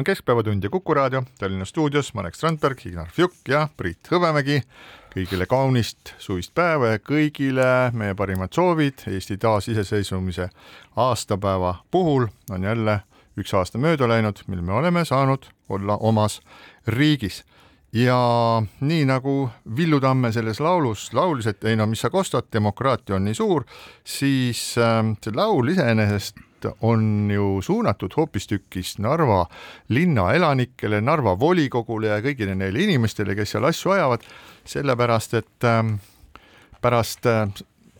on Keskpäevatund ja Kuku raadio Tallinna stuudios Marek Strandberg, Ignar Fjuk ja Priit Hõbemägi. kõigile kaunist suvist päeva ja kõigile meie parimad soovid Eesti taasiseseisvumise aastapäeva puhul on jälle üks aasta mööda läinud, mil me oleme saanud olla omas riigis ja nii nagu Villu Tamme selles laulus laulis, et ei no mis sa kostad, demokraatia on nii suur, siis äh, see laul iseenesest on ju suunatud hoopistükkis Narva linna elanikele, Narva volikogule ja kõigile neile inimestele, kes seal asju ajavad, sellepärast et äh, pärast äh,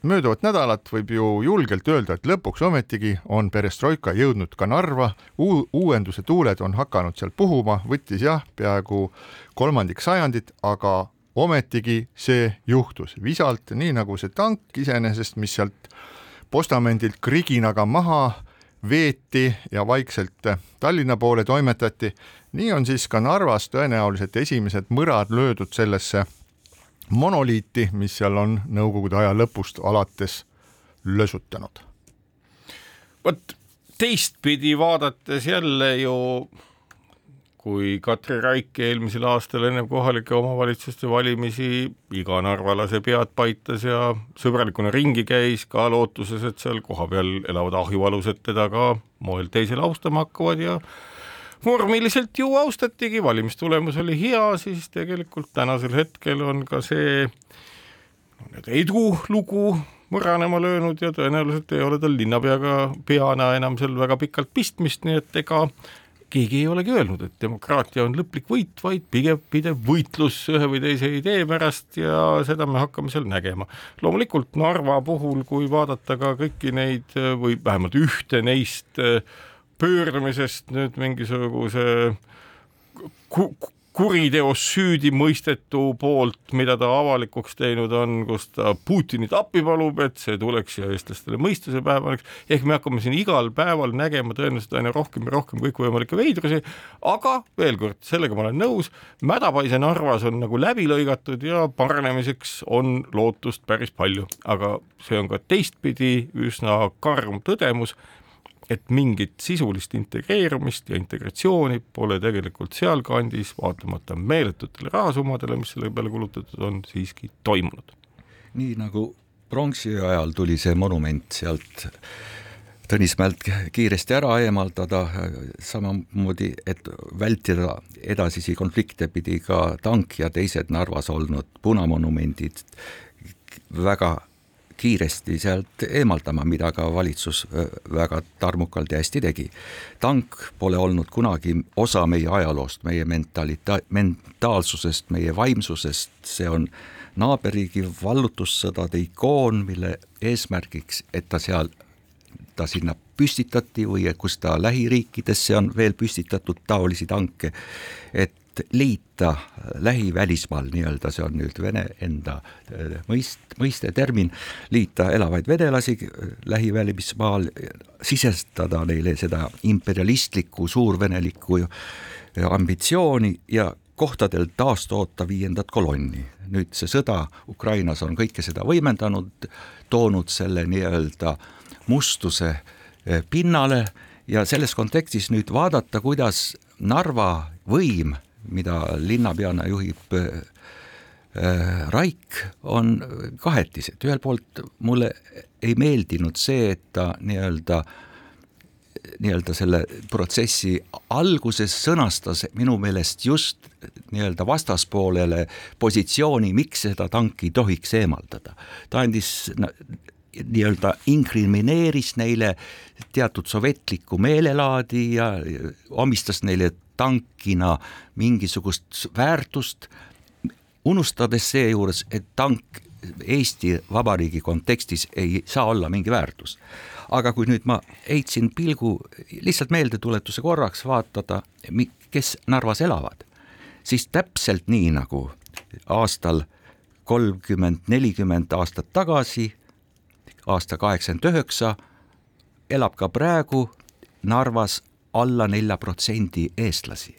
mööduvat nädalat võib ju julgelt öelda, et lõpuks ometigi on perestroika jõudnud ka Narva, uuenduse tuuled on hakanud seal puhuma, võttis jah, peaaegu kolmandik sajandit, aga ometigi see juhtus. Visalt, nii nagu see tank iseenesest, mis sealt postamendilt kriginaga maha veeti ja vaikselt Tallinna poole toimetati, nii on siis ka Narvas tõenäoliselt esimesed mõrad löödud sellesse monoliiti, mis seal on Nõukogude aja lõpust alates lösutanud. vot teistpidi vaadates jälle ju kui Katri Raik eelmisel aastal enne kohalike omavalitsuste valimisi iga narvalase pead paitas ja sõbralikuna ringi käis ka lootuses, et seal kohapeal elavad ahjualused teda ka moel teisel austama hakkavad ja vormiliselt ju austatigi, valimistulemus oli hea, siis tegelikult tänasel hetkel on ka see nii-öelda edulugu mõranema löönud ja tõenäoliselt ei ole tal linnapeaga peana enam seal väga pikalt pistmist, nii et ega keegi ei olegi öelnud, et demokraatia on lõplik võit, vaid pigem pidev võitlus ühe või teise idee pärast ja seda me hakkame seal nägema. loomulikult Narva puhul, kui vaadata ka kõiki neid või vähemalt ühte neist pöördumisest nüüd mingisuguse ku kuriteos süüdi mõistetu poolt, mida ta avalikuks teinud on, kus ta Putinit appi palub, et see tuleks ja eestlastele mõistuse päevaks, ehk me hakkame siin igal päeval nägema tõenäoliselt aina rohkem ja rohkem kõikvõimalikke veidrusi, aga veel kord, sellega ma olen nõus, mädapaise Narvas on nagu läbi lõigatud ja paranemiseks on lootust päris palju, aga see on ka teistpidi üsna karm tõdemus, et mingit sisulist integreerumist ja integratsiooni pole tegelikult sealkandis, vaatamata meeletutele rahasummadele, mis selle peale kulutatud on, siiski toimunud. nii nagu pronksi ajal tuli see monument sealt Tõnismäelt kiiresti ära eemaldada, samamoodi, et vältida edasisi konflikte, pidi ka tank ja teised Narvas olnud punamonumendid väga kiiresti sealt eemaldama, mida ka valitsus väga tarmukalt ja hästi tegi. tank pole olnud kunagi osa meie ajaloost, meie mentalita-, mentaalsusest, meie vaimsusest, see on naaberriigi vallutussõdade ikoon, mille eesmärgiks, et ta seal, ta sinna püstitati või kus ta lähiriikidesse on veel püstitatud taolisi tanke, et liita lähivälismaal nii-öelda, see on nüüd Vene enda äh, mõist, mõiste, termin, liita elavaid venelasi lähivälismaal, sisestada neile seda imperialistlikku, suurvenelikku ambitsiooni ja kohtadel taastoota viiendat kolonni. nüüd see sõda Ukrainas on kõike seda võimendanud, toonud selle nii-öelda mustuse äh, pinnale ja selles kontekstis nüüd vaadata, kuidas Narva võim mida linnapeana juhib äh, Raik, on kahetised, ühelt poolt mulle ei meeldinud see, et ta nii-öelda nii-öelda selle protsessi alguses sõnastas minu meelest just nii-öelda vastaspoolele positsiooni, miks seda tanki tohiks eemaldada. ta andis nii-öelda inkrimineeris neile teatud sovetlikku meelelaadi ja omistas neile tankina mingisugust väärtust, unustades seejuures, et tank Eesti Vabariigi kontekstis ei saa olla mingi väärtus. aga kui nüüd ma heitsin pilgu lihtsalt meeldetuletuse korraks vaatada, kes Narvas elavad, siis täpselt nii nagu aastal kolmkümmend, nelikümmend aastat tagasi, aasta kaheksakümmend üheksa, elab ka praegu Narvas alla nelja protsendi eestlasi.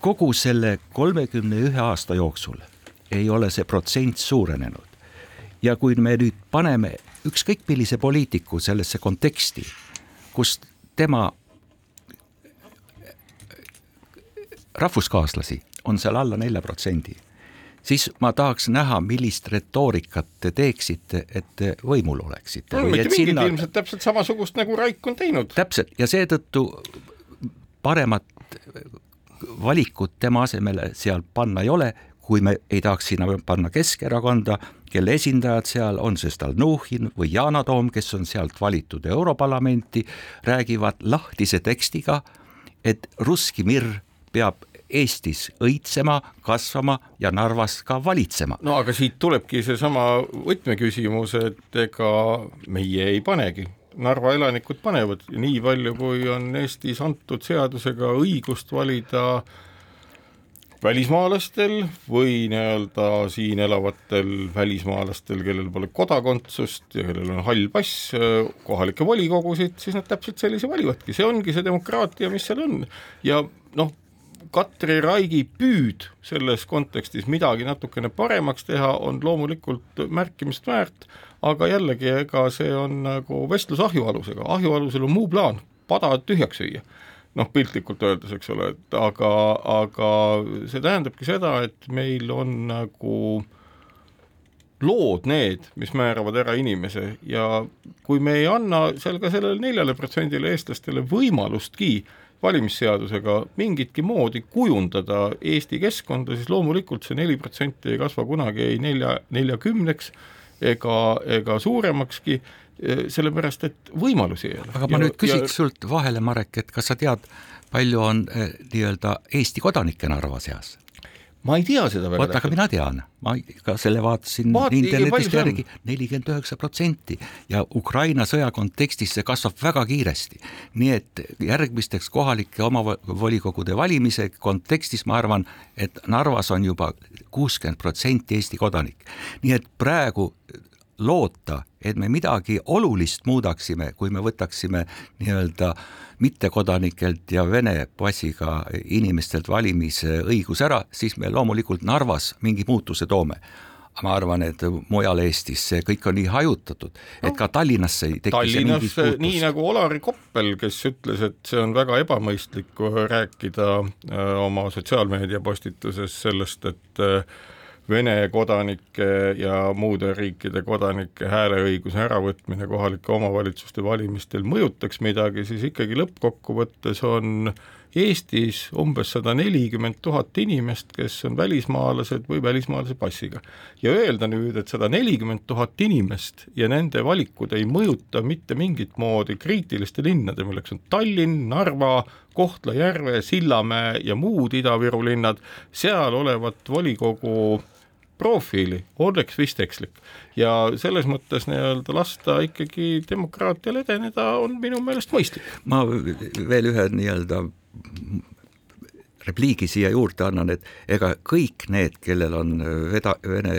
kogu selle kolmekümne ühe aasta jooksul ei ole see protsent suurenenud. ja kui me nüüd paneme ükskõik millise poliitiku sellesse konteksti, kus tema rahvuskaaslasi on seal alla nelja protsendi siis ma tahaks näha, millist retoorikat te teeksite, et te võimul oleksite. no mitte mingit sinna... ilmselt täpselt samasugust, nagu Raik on teinud. täpselt, ja seetõttu paremat valikut tema asemele seal panna ei ole, kui me ei tahaks sinna panna Keskerakonda, kelle esindajad seal on, see Stalnuhhin või Yana Toom, kes on sealt valitud Europarlamenti, räägivad lahtise tekstiga, et russki mir peab Eestis õitsema, kasvama ja Narvas ka valitsema. no aga siit tulebki seesama võtmeküsimus, et ega meie ei panegi Narva elanikud panevad nii palju, kui on Eestis antud seadusega õigust valida välismaalastel või nii-öelda siin elavatel välismaalastel, kellel pole kodakondsust ja kellel on hall pass, kohalikke volikogusid, siis nad täpselt sellise valivadki, see ongi see demokraatia, mis seal on. ja noh, Katri Raigi püüd selles kontekstis midagi natukene paremaks teha on loomulikult märkimist väärt, aga jällegi, ega see on nagu vestlus ahjualusega, ahjualusel on muu plaan, pada tühjaks süüa. Noh, piltlikult öeldes, eks ole, et aga, aga see tähendabki seda, et meil on nagu lood need, mis määravad ära inimese ja kui me ei anna seal ka sellele neljale protsendile eestlastele võimalustki äh, valimisseadusega mingitki moodi kujundada Eesti keskkonda, siis loomulikult see neli protsenti ei kasva kunagi ei nelja, neljakümneks ega, ega suuremakski, sellepärast et võimalusi ei ole. aga ma ja, nüüd küsiks ja... sult vahele, Marek, et kas sa tead, palju on eh, nii-öelda Eesti kodanikke Narva seas? Ma ei tea seda väga vot, aga mina tean, ma ka selle vaatasin Vaat- internetist järgi, nelikümmend üheksa protsenti. Ja Ukraina sõja kontekstis see kasvab väga kiiresti. nii et järgmisteks kohalike omavolikogude valimise kontekstis ma arvan, et Narvas on juba kuuskümmend protsenti Eesti kodanik. nii et praegu loota, et me midagi olulist muudaksime, kui me võtaksime nii-öelda mittekodanikelt ja Vene passiga inimestelt valimisõiguse ära, siis me loomulikult Narvas mingi muutuse toome. ma arvan, et mujal Eestis see kõik on nii hajutatud, et ka Tallinnasse ei teki see Tallinnas mingit nii muutust. nagu Olari Koppel, kes ütles, et see on väga ebamõistlik rääkida äh, oma sotsiaalmeedia postituses sellest, et äh, Vene kodanike ja muude riikide kodanike hääleõiguse äravõtmine kohalike omavalitsuste valimistel mõjutaks midagi, siis ikkagi lõppkokkuvõttes on Eestis umbes sada nelikümmend tuhat inimest, kes on välismaalased või välismaalase passiga. ja öelda nüüd, et sada nelikümmend tuhat inimest ja nende valikud ei mõjuta mitte mingit moodi kriitiliste linnade, milleks on Tallinn, Narva, Kohtla-Järve, Sillamäe ja muud Ida-Viru linnad, seal olevat volikogu profiili oleks vist ekslik ja selles mõttes nii-öelda lasta ikkagi demokraatial edeneda on minu meelest mõistlik. ma veel ühe nii-öelda repliigi siia juurde annan, et ega kõik need, kellel on veda-, Vene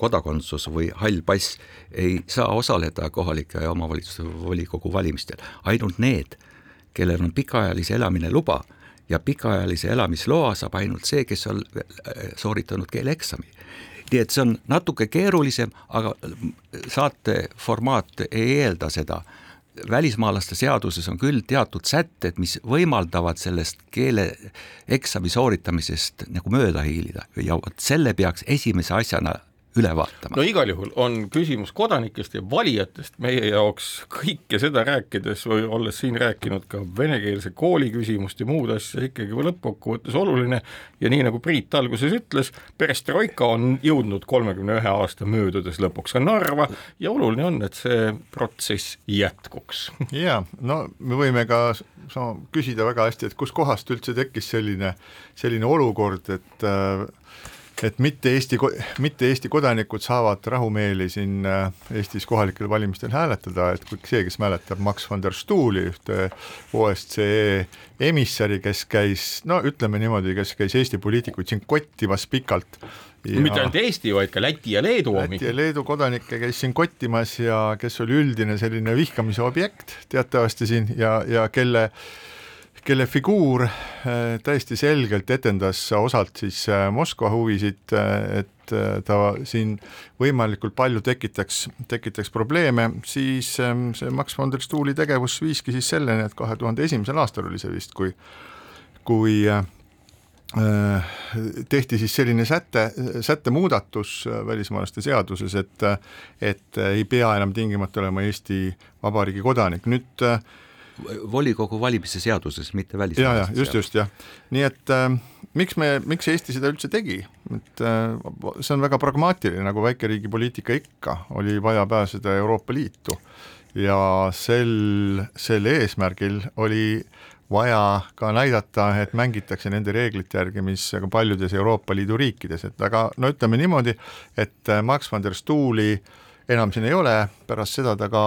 kodakondsus või hall pass, ei saa osaleda kohalike omavalitsuste volikogu valimistel, ainult need, kellel on pikaajalise elamine luba ja pikaajalise elamisloa saab ainult see, kes on äh, sooritanud keeleeksami nii et see on natuke keerulisem, aga saate formaat ei eelda seda. välismaalaste seaduses on küll teatud sätted, mis võimaldavad sellest keeleeksami sooritamisest nagu mööda hiilida ja vot selle peaks esimese asjana üle vaatama no igal juhul on küsimus kodanikest ja valijatest meie jaoks kõike seda rääkides või olles siin rääkinud ka venekeelse kooli küsimust ja muud asja ikkagi lõppkokkuvõttes oluline ja nii nagu Priit alguses ütles, perestroika on jõudnud kolmekümne ühe aasta möödudes lõpuks ka Narva ja oluline on, et see protsess jätkuks. ja no me võime ka sama küsida väga hästi, et kuskohast üldse tekkis selline, selline olukord, et äh, et mitte Eesti, mitte Eesti kodanikud saavad rahumeeli siin äh, Eestis kohalikel valimistel hääletada, et kui see, kes mäletab Max van der Stoeli, ühte OSCE emissari, kes käis, no ütleme niimoodi, kes käis Eesti poliitikuid siin kottimas pikalt. Ja mitte ainult Eesti, vaid ka Läti ja Leedu omi. Läti ja Leedu kodanikke käis siin kottimas ja kes oli üldine selline vihkamise objekt teatavasti siin ja, ja kelle kelle figuur äh, täiesti selgelt etendas osalt siis äh, Moskva huvisid, äh, et ta siin võimalikult palju tekitaks, tekitaks probleeme, siis ähm, see Max von der Stuhli tegevus viiski siis selleni, et kahe tuhande esimesel aastal oli see vist, kui, kui tehti siis selline säte, sättemuudatus välismaalaste seaduses, et et ei pea enam tingimata olema Eesti Vabariigi kodanik, nüüd äh, volikogu valimise seaduses, mitte ja, ja välismaalaste just, just jah, nii et äh, miks me, miks Eesti seda üldse tegi, et äh, see on väga pragmaatiline, nagu väikeriigi poliitika ikka, oli vaja pääseda Euroopa Liitu. Ja sel, sel eesmärgil oli vaja ka näidata, et mängitakse nende reeglite järgi, mis ka paljudes Euroopa Liidu riikides, et aga no ütleme niimoodi, et Max van der Stuhli enam siin ei ole, pärast seda ta ka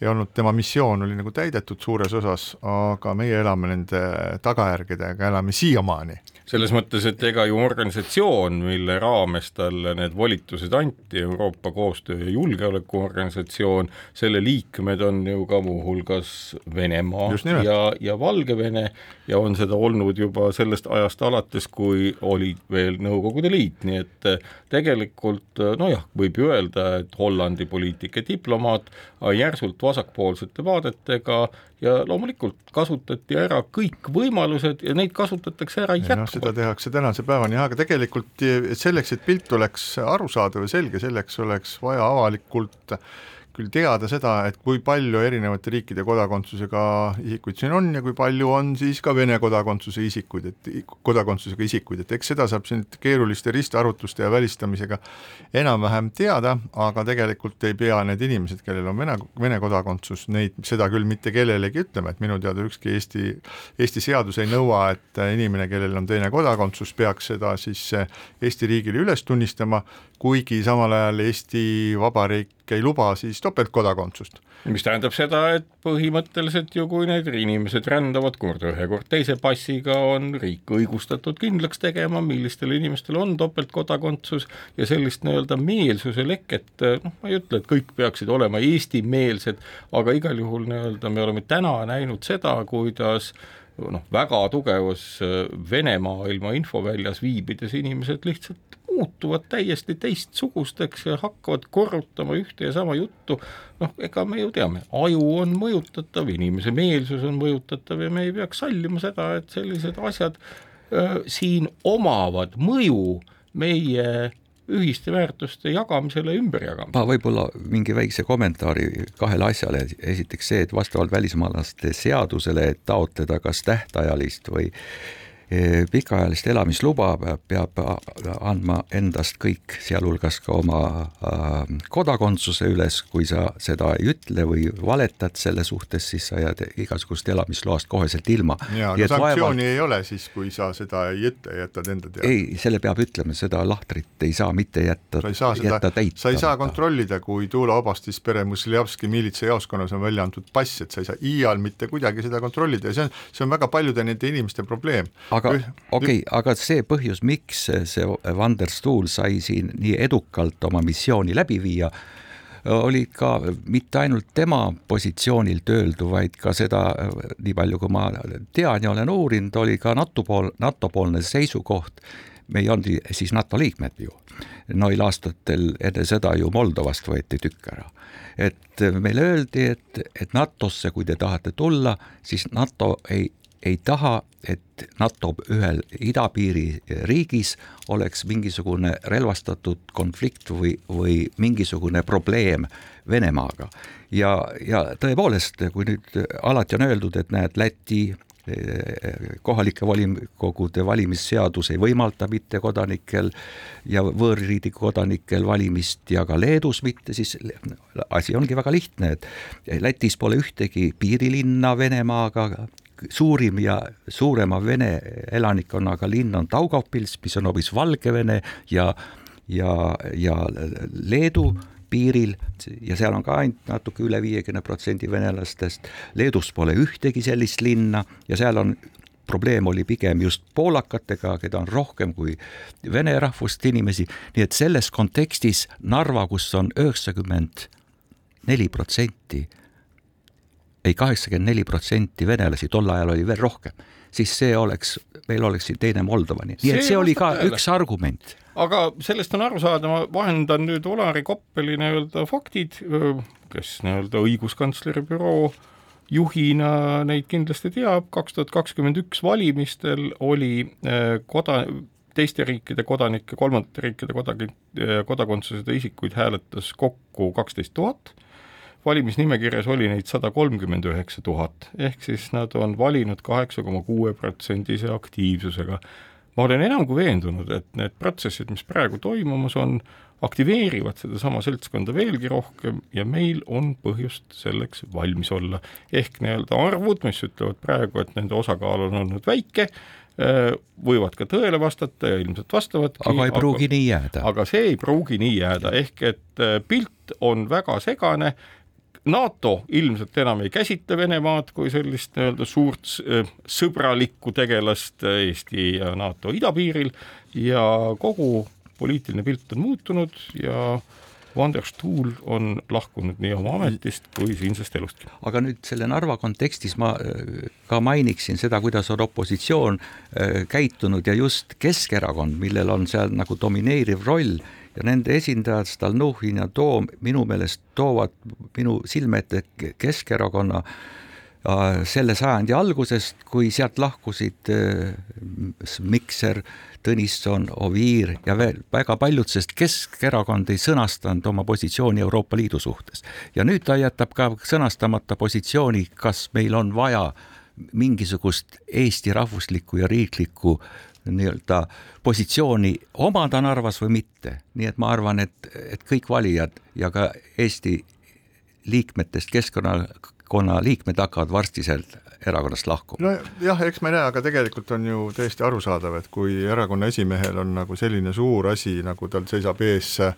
ei olnud, tema missioon oli nagu täidetud suures osas, aga meie elame nende tagajärgedega, elame siiamaani. Selles mõttes, et ega ju organisatsioon, mille raames talle need volitused anti, Euroopa Koostöö- ja Julgeolekuorganisatsioon, selle liikmed on ju ka muuhulgas Venemaa ja, ja Valgevene ja on seda olnud juba sellest ajast alates, kui oli veel Nõukogude Liit, nii et tegelikult nojah, võib ju öelda, et Hollandi poliitik ja diplomaat, järsult vasakpoolsete vaadetega ja loomulikult kasutati ära kõik võimalused ja neid kasutatakse ära jätkuvalt. seda tehakse tänase päevani, aga tegelikult selleks, et pilt oleks arusaadav ja selge, selleks oleks vaja avalikult küll teada seda, et kui palju erinevate riikide kodakondsusega isikuid siin on ja kui palju on siis ka Vene kodakondsuse isikuid, et kodakondsusega isikuid, et eks seda saab siin keeruliste ristarvutuste ja välistamisega enam-vähem teada, aga tegelikult ei pea need inimesed, kellel on Vene, Vene kodakondsus, neid, seda küll mitte kellelegi ütlema, et minu teada ükski Eesti, Eesti seadus ei nõua, et inimene, kellel on teine kodakondsus, peaks seda siis Eesti riigile üles tunnistama, kuigi samal ajal Eesti Vabariik ei luba siis topeltkodakondsust. mis tähendab seda, et põhimõtteliselt ju kui need inimesed rändavad kord ühe, kord teise passiga, on riik õigustatud kindlaks tegema, millistel inimestel on topeltkodakondsus ja sellist nii-öelda meelsuse leket, noh, ma ei ütle, et kõik peaksid olema eestimeelsed, aga igal juhul nii-öelda me oleme täna näinud seda, kuidas noh, väga tugevas Vene maailma infoväljas viibides inimesed lihtsalt muutuvad täiesti teistsugusteks ja hakkavad korrutama ühte ja sama juttu, noh, ega me ju teame, aju on mõjutatav, inimese meelsus on mõjutatav ja me ei peaks sallima seda, et sellised asjad öö, siin omavad mõju meie ühiste väärtuste jagamisele ja ümberjagamisele. ma võib-olla mingi väikse kommentaari kahele asjale, esiteks see, et vastavalt välismaalaste seadusele, et taotleda kas tähtajalist või pikaajalist elamisluba peab andma endast kõik, sealhulgas ka oma kodakondsuse üles, kui sa seda ei ütle või valetad selle suhtes, siis sa jääd igasugust elamisloast koheselt ilma. jaa, aga sanktsiooni vaevalt... ei ole siis, kui sa seda ei ütle, jätad enda teada? ei, selle peab ütlema, seda lahtrit ei saa mitte jätta, jätta täita. sa ei saa kontrollida, kui Tuula obastis pere Mõsljavski miilitsajaoskonnas on välja antud pass, et sa ei saa iial mitte kuidagi seda kontrollida ja see on, see on väga paljude nende inimeste probleem aga okei okay,, aga see põhjus, miks see Van der Stuhl sai siin nii edukalt oma missiooni läbi viia, oli ka mitte ainult tema positsioonilt öeldu, vaid ka seda, nii palju kui ma tean ja olen uurinud, oli ka NATO pool, NATO-poolne seisukoht, me ei olnud siis NATO liikmed ju, noil aastatel enne seda ju Moldovast võeti tükk ära. et meile öeldi, et, et NATO-sse, kui te tahate tulla, siis NATO ei ei taha, et NATO ühel idapiiri riigis oleks mingisugune relvastatud konflikt või, või mingisugune probleem Venemaaga. ja, ja tõepoolest, kui nüüd alati on öeldud, et näed, Läti eh, kohalike volikogude valimisseadus ei võimalda mittekodanikel ja võõrriigi kodanikel valimist ja ka Leedus mitte, siis asi ongi väga lihtne, et Lätis pole ühtegi piirilinna Venemaaga, suurim ja suurema vene elanikkonnaga linn on Daugavpils, mis on hoopis Valgevene ja, ja, ja Leedu piiril ja seal on ka ainult natuke üle viiekümne protsendi venelastest. Leedus pole ühtegi sellist linna ja seal on probleem oli pigem just poolakatega, keda on rohkem kui vene rahvust inimesi, nii et selles kontekstis Narva, kus on üheksakümmend neli protsenti ei, kaheksakümmend neli protsenti venelasi, tol ajal oli veel rohkem, siis see oleks, meil oleks siin teine Moldova, nii et see oli ka tõele. üks argument. aga sellest on aru saada, ma vahendan nüüd Olari Koppeli nii-öelda faktid, kes nii-öelda õiguskantsleri büroo juhina neid kindlasti teab, kaks tuhat kakskümmend üks valimistel oli koda-, teiste riikide kodanikke, kolmandate riikide kodanik-, kodakondsuseta isikuid hääletas kokku kaksteist tuhat valimisnimekirjas oli neid sada kolmkümmend üheksa tuhat, ehk siis nad on valinud kaheksa koma kuue protsendise aktiivsusega. ma olen enam kui veendunud, et need protsessid, mis praegu toimumas on, aktiveerivad sedasama seltskonda veelgi rohkem ja meil on põhjust selleks valmis olla. ehk nii-öelda arvud, mis ütlevad praegu, et nende osakaal on olnud väike, äh, võivad ka tõele vastata ja ilmselt vastavadki. aga ei pruugi aga, nii jääda. aga see ei pruugi nii jääda, ehk et äh, pilt on väga segane NATO ilmselt enam ei käsita Venemaad kui sellist nii-öelda suurt sõbralikku tegelast Eesti ja NATO idapiiril ja kogu poliitiline pilt on muutunud ja Van der Stuhl on lahkunud nii oma ametist kui siinsest elustki. aga nüüd selle Narva kontekstis ma ka mainiksin seda, kuidas on opositsioon käitunud ja just Keskerakond, millel on seal nagu domineeriv roll ja nende esindajad Stalnuhhin ja Toom minu meelest toovad minu silme ette Keskerakonna äh, selle sajandi algusest, kui sealt lahkusid äh, Mikser, Tõnisson, Oviir ja veel väga paljud, sest Keskerakond ei sõnastanud oma positsiooni Euroopa Liidu suhtes. ja nüüd ta jätab ka sõnastamata positsiooni, kas meil on vaja mingisugust Eesti rahvuslikku ja riiklikku nii-öelda positsiooni omada Narvas või mitte. nii et ma arvan, et, et kõik valijad ja ka Eesti liikmetest keskkonnakonna liikmed hakkavad varsti sealt erakonnast lahkuma. nojah, eks me näe, aga tegelikult on ju täiesti arusaadav, et kui erakonna esimehel on nagu selline suur asi, nagu tal seisab ees äh,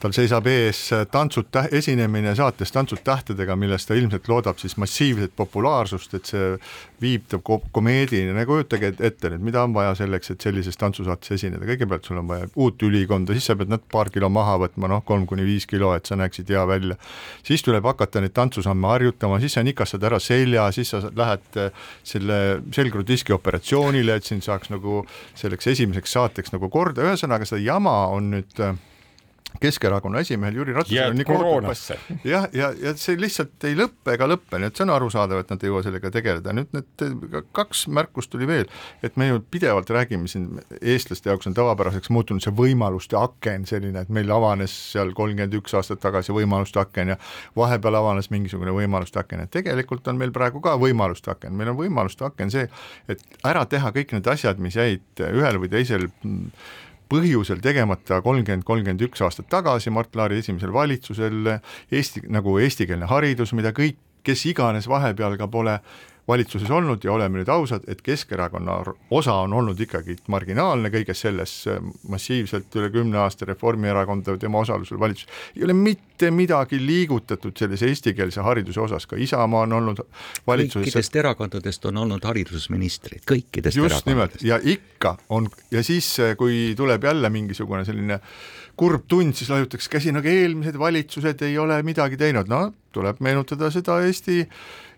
tal seisab ees tantsud, esinemine saates Tantsud tähtedega, millest ta ilmselt loodab siis massiivset populaarsust, et see viib ta komeedini, nagu kujutage ette nüüd, mida on vaja selleks, et sellises tantsusaates esineda, kõigepealt sul on vaja uut ülikonda, siis sa pead nad paar kilo maha võtma, noh, kolm kuni viis kilo, et sa näeksid hea välja. siis tuleb hakata neid tantsusamme harjutama, siis sa nikastad ära selja, siis sa lähed selle selgrutiski operatsioonile, et sind saaks nagu selleks esimeseks saateks nagu korda, ühesõnaga seda jama on nüüd Keskerakonna esimehel Jüri Ratasel on nii koroonasse. jah, ja, ja, ja see lihtsalt ei lõppe ega lõppe, nii et see on arusaadav, et nad ei jõua sellega tegeleda, nüüd need kaks märkust tuli veel, et me ju pidevalt räägime siin, eestlaste jaoks on tavapäraseks muutunud see võimaluste aken selline, et meil avanes seal kolmkümmend üks aastat tagasi võimaluste aken ja vahepeal avanes mingisugune võimaluste aken, et tegelikult on meil praegu ka võimaluste aken, meil on võimaluste aken see, et ära teha kõik need asjad, mis jäid ühel või teisel põhjusel tegemata kolmkümmend, kolmkümmend üks aastat tagasi Mart Laari esimesel valitsusel, Eesti, nagu eestikeelne haridus, mida kõik, kes iganes vahepeal ka pole valitsuses olnud ja oleme nüüd ausad, et Keskerakonna osa on olnud ikkagi marginaalne kõiges selles, massiivselt üle kümne aasta Reformierakonda tema osalusel valitsus, ei ole mitte midagi liigutatud selles eestikeelse hariduse osas, ka Isamaa on olnud valitsuses. Kõikidest erakondadest on olnud haridusministrid, kõikidest just nimelt, ja ikka on, ja siis, kui tuleb jälle mingisugune selline kurb tund, siis laiutakse käsi, no aga eelmised valitsused ei ole midagi teinud, no tuleb meenutada seda Eesti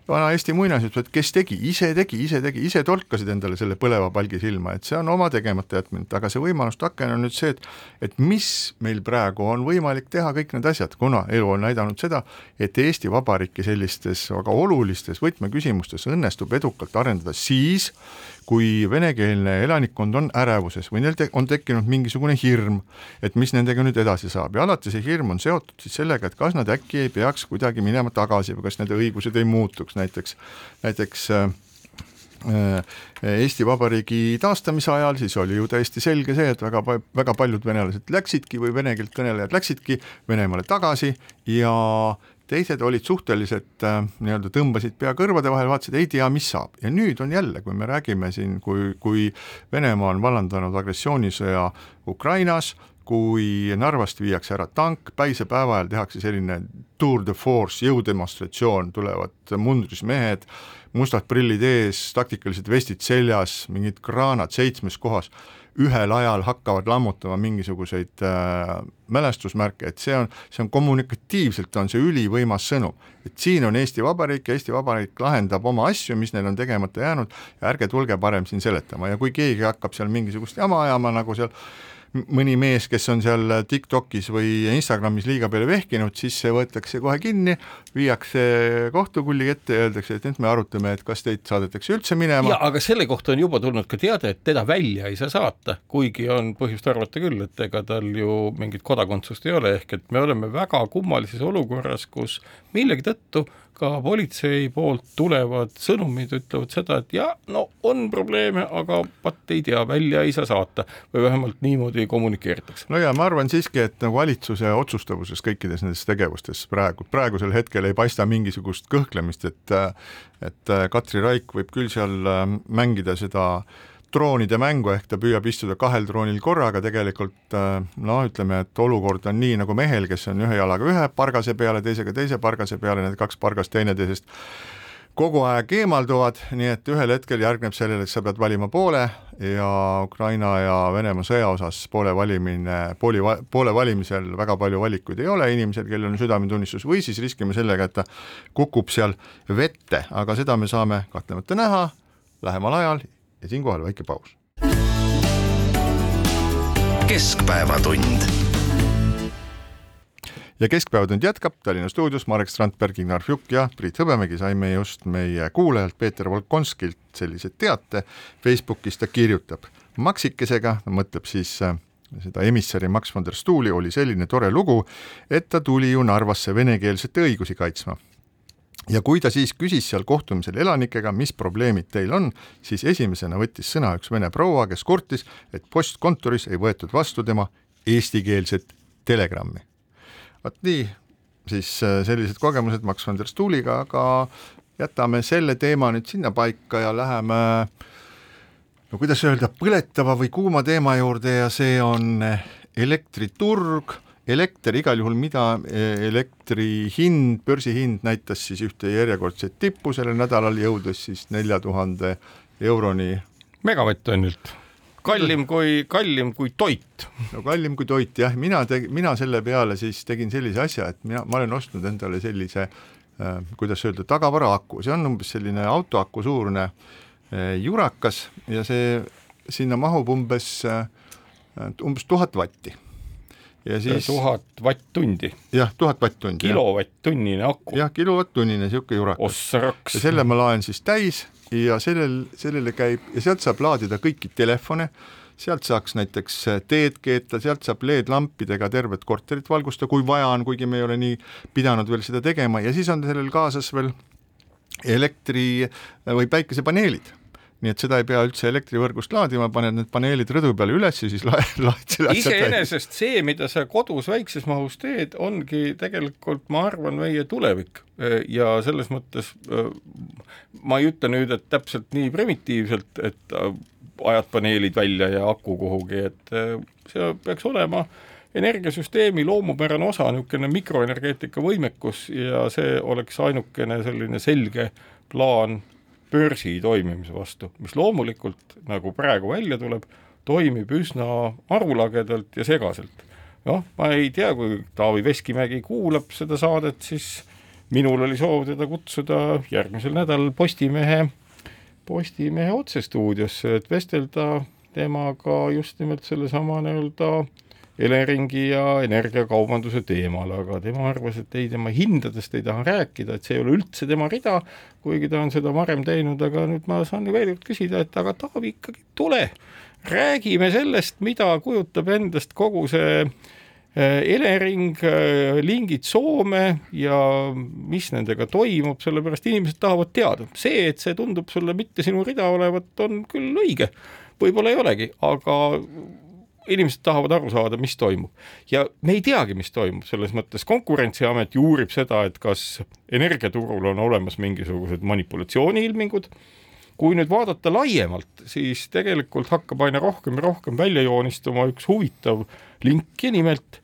vana Eesti muinasjutt, kes tegi, ise tegi, ise tegi, ise tolkasid endale selle põleva palgi silma, et see on oma tegemata jätmine, aga see võimaluste aken on nüüd see, et et mis meil praegu on võimalik teha, kõik need asjad, kuna elu on näidanud seda, et Eesti Vabariiki sellistes väga olulistes võtmeküsimustes õnnestub edukalt arendada siis, kui venekeelne elanikkond on ärevuses või neil te on tekkinud mingisugune hirm, et mis nendega nüüd edasi saab. Ja alati see hirm on seotud siis sellega, et kas nad äkki ei peaks kuidagi minema tagasi või kas nende õigused ei muutuks, näiteks, näiteks äh, äh Eesti Vabariigi taastamise ajal, siis oli ju täiesti selge see, et väga, väga paljud venelased läksidki või vene keelt kõnelejad läksidki Venemaale tagasi ja äh, teised olid suhteliselt äh, nii-öelda tõmbasid pea kõrvade vahel, vaatasid, ei tea, mis saab. Ja nüüd on jälle, kui me räägime siin, kui, kui Venemaa on vallandanud agressioonisõja Ukrainas, kui Narvast viiakse ära tank, päisepäeva ajal tehakse selline tour de force jõudemonstratsioon, tulevad mundris mehed, mustad prillid ees, taktikalised vestid seljas, mingid kraanad seitsmes kohas ühel ajal hakkavad lammutama mingisuguseid äh, mälestusmärke, et see on, see on kommunikatiivselt on see ülivõimas sõnum, et siin on Eesti Vabariik ja Eesti Vabariik lahendab oma asju, mis neil on tegemata jäänud ja ärge tulge parem siin seletama. Ja kui keegi hakkab seal mingisugust jama ajama, nagu seal mõni mees, kes on seal TikTokis või Instagramis liiga palju vehkinud, siis see võetakse kohe kinni, viiakse kohtukulli ette ja öeldakse, et nüüd me arutame, et kas teid saadetakse üldse minema. aga selle kohta on juba tulnud ka teade, et teda välja ei saa saata, kuigi on põhjust arvata küll, et ega tal ju mingit kodakondsust ei ole, ehk et me oleme väga kummalises olukorras, kus millegi tõttu ka politsei poolt tulevad sõnumid ütlevad seda, et jah, no on probleeme, aga vaat ei tea, välja ei saa saata või vähemalt niimoodi kommunikeeritakse. no ja ma arvan siiski, et nagu valitsuse otsustavuses kõikides nendes tegevustes praegu, praegusel hetkel ei paista mingisugust kõhklemist, et et Katri Raik võib küll seal mängida seda äh, droonide mängu, ehk ta püüab istuda kahel droonil korraga, tegelikult noh, ütleme, et olukord on nii nagu mehel, kes on ühe jalaga ühe pargase peale, teisega teise pargase peale, need kaks pargast teineteisest kogu aeg eemalduvad, nii et ühel hetkel järgneb sellele, et sa pead valima poole ja Ukraina ja Venemaa sõja osas poole valimine, pooli, poole valimisel väga palju valikuid ei ole inimesel, kellel on südametunnistus, või siis riskime sellega, et ta kukub seal vette, aga seda me saame kahtlemata näha lähemal ajal ja siinkohal väike paus. keskpäevatund ja Keskpäevatund jätkab Tallinna stuudios Marek Strandberg, Ignar Fjuk ja Priit Hõbemägi saime just meie kuulajalt Peeter Volkonskilt sellise teate. Facebookis ta kirjutab maksikesega, mõtleb siis äh, seda emissari Max von der Stuhli oli selline tore lugu, et ta tuli ju Narvasse venekeelsete õigusi kaitsma ja kui ta siis küsis seal kohtumisel elanikega, mis probleemid teil on, siis esimesena võttis sõna üks vene proua, kes kurtis, et postkontoris ei võetud vastu tema eestikeelset telegrammi. vot nii, siis äh, sellised kogemused Max van der Stuhliga, aga jätame selle teema nüüd sinnapaika ja läheme no kuidas öelda, põletava või kuuma teema juurde ja see on elektriturg elekter igal juhul, mida e, elektri hind, börsihind näitas siis ühte järjekordset tippu sellel nädalal, jõudes siis nelja tuhande euroni. megavatt-tonnilt, kallim kui, kallim kui toit. no kallim kui toit jah, mina teg-, mina selle peale siis tegin sellise asja, et mina, ma olen ostnud endale sellise äh, kuidas öelda, tagavaraaku, see on umbes selline autoaku suurune äh, jurakas ja see, sinna mahub umbes äh,, umbes tuhat vatti ja siis tuhat vatt-tundi. jah, tuhat vatt-tundi. kilovatt-tunnine aku. jah, kilovatt-tunnine, niisugune jurakas. ja selle ma laen siis täis ja sellel, sellele käib ja sealt saab laadida kõiki telefone, sealt saaks näiteks teed keeta, sealt saab LED-lampidega tervet korterit valgustada, kui vaja on, kuigi me ei ole nii pidanud veel seda tegema ja siis on sellel kaasas veel elektri või päikesepaneelid nii et seda ei pea üldse elektrivõrgust laadima, paned need paneelid rõdu peale üles ja siis laed, laed seda iseenesest see, mida sa kodus väikses mahus teed, ongi tegelikult, ma arvan, meie tulevik. Ja selles mõttes ma ei ütle nüüd, et täpselt nii primitiivselt, et ajad paneelid välja ja aku kuhugi, et see peaks olema energiasüsteemi loomupärane osa, niisugune mikroenergeetika võimekus ja see oleks ainukene selline selge plaan börsi toimimise vastu, mis loomulikult, nagu praegu välja tuleb, toimib üsna arulagedalt ja segaselt. noh, ma ei tea, kui Taavi Veskimägi kuulab seda saadet, siis minul oli soov teda kutsuda järgmisel nädalal Postimehe, Postimehe otsestuudiosse, et vestelda temaga just nimelt sellesama nii-öelda Eleringi ja energiakaubanduse teemal, aga tema arvas, et ei, tema hindadest ei taha rääkida, et see ei ole üldse tema rida, kuigi ta on seda varem teinud, aga nüüd ma saan veel kord küsida, et aga Taavi ikkagi tule, räägime sellest, mida kujutab endast kogu see eh, Elering, eh, lingid Soome ja mis nendega toimub, sellepärast inimesed tahavad teada. see, et see tundub sulle mitte sinu rida olevat, on küll õige, võib-olla ei olegi, aga inimesed tahavad aru saada, mis toimub. ja me ei teagi, mis toimub, selles mõttes Konkurentsiamet ju uurib seda, et kas energiaturul on olemas mingisugused manipulatsiooniilmingud, kui nüüd vaadata laiemalt, siis tegelikult hakkab aina rohkem ja rohkem välja joonistuma üks huvitav link ja nimelt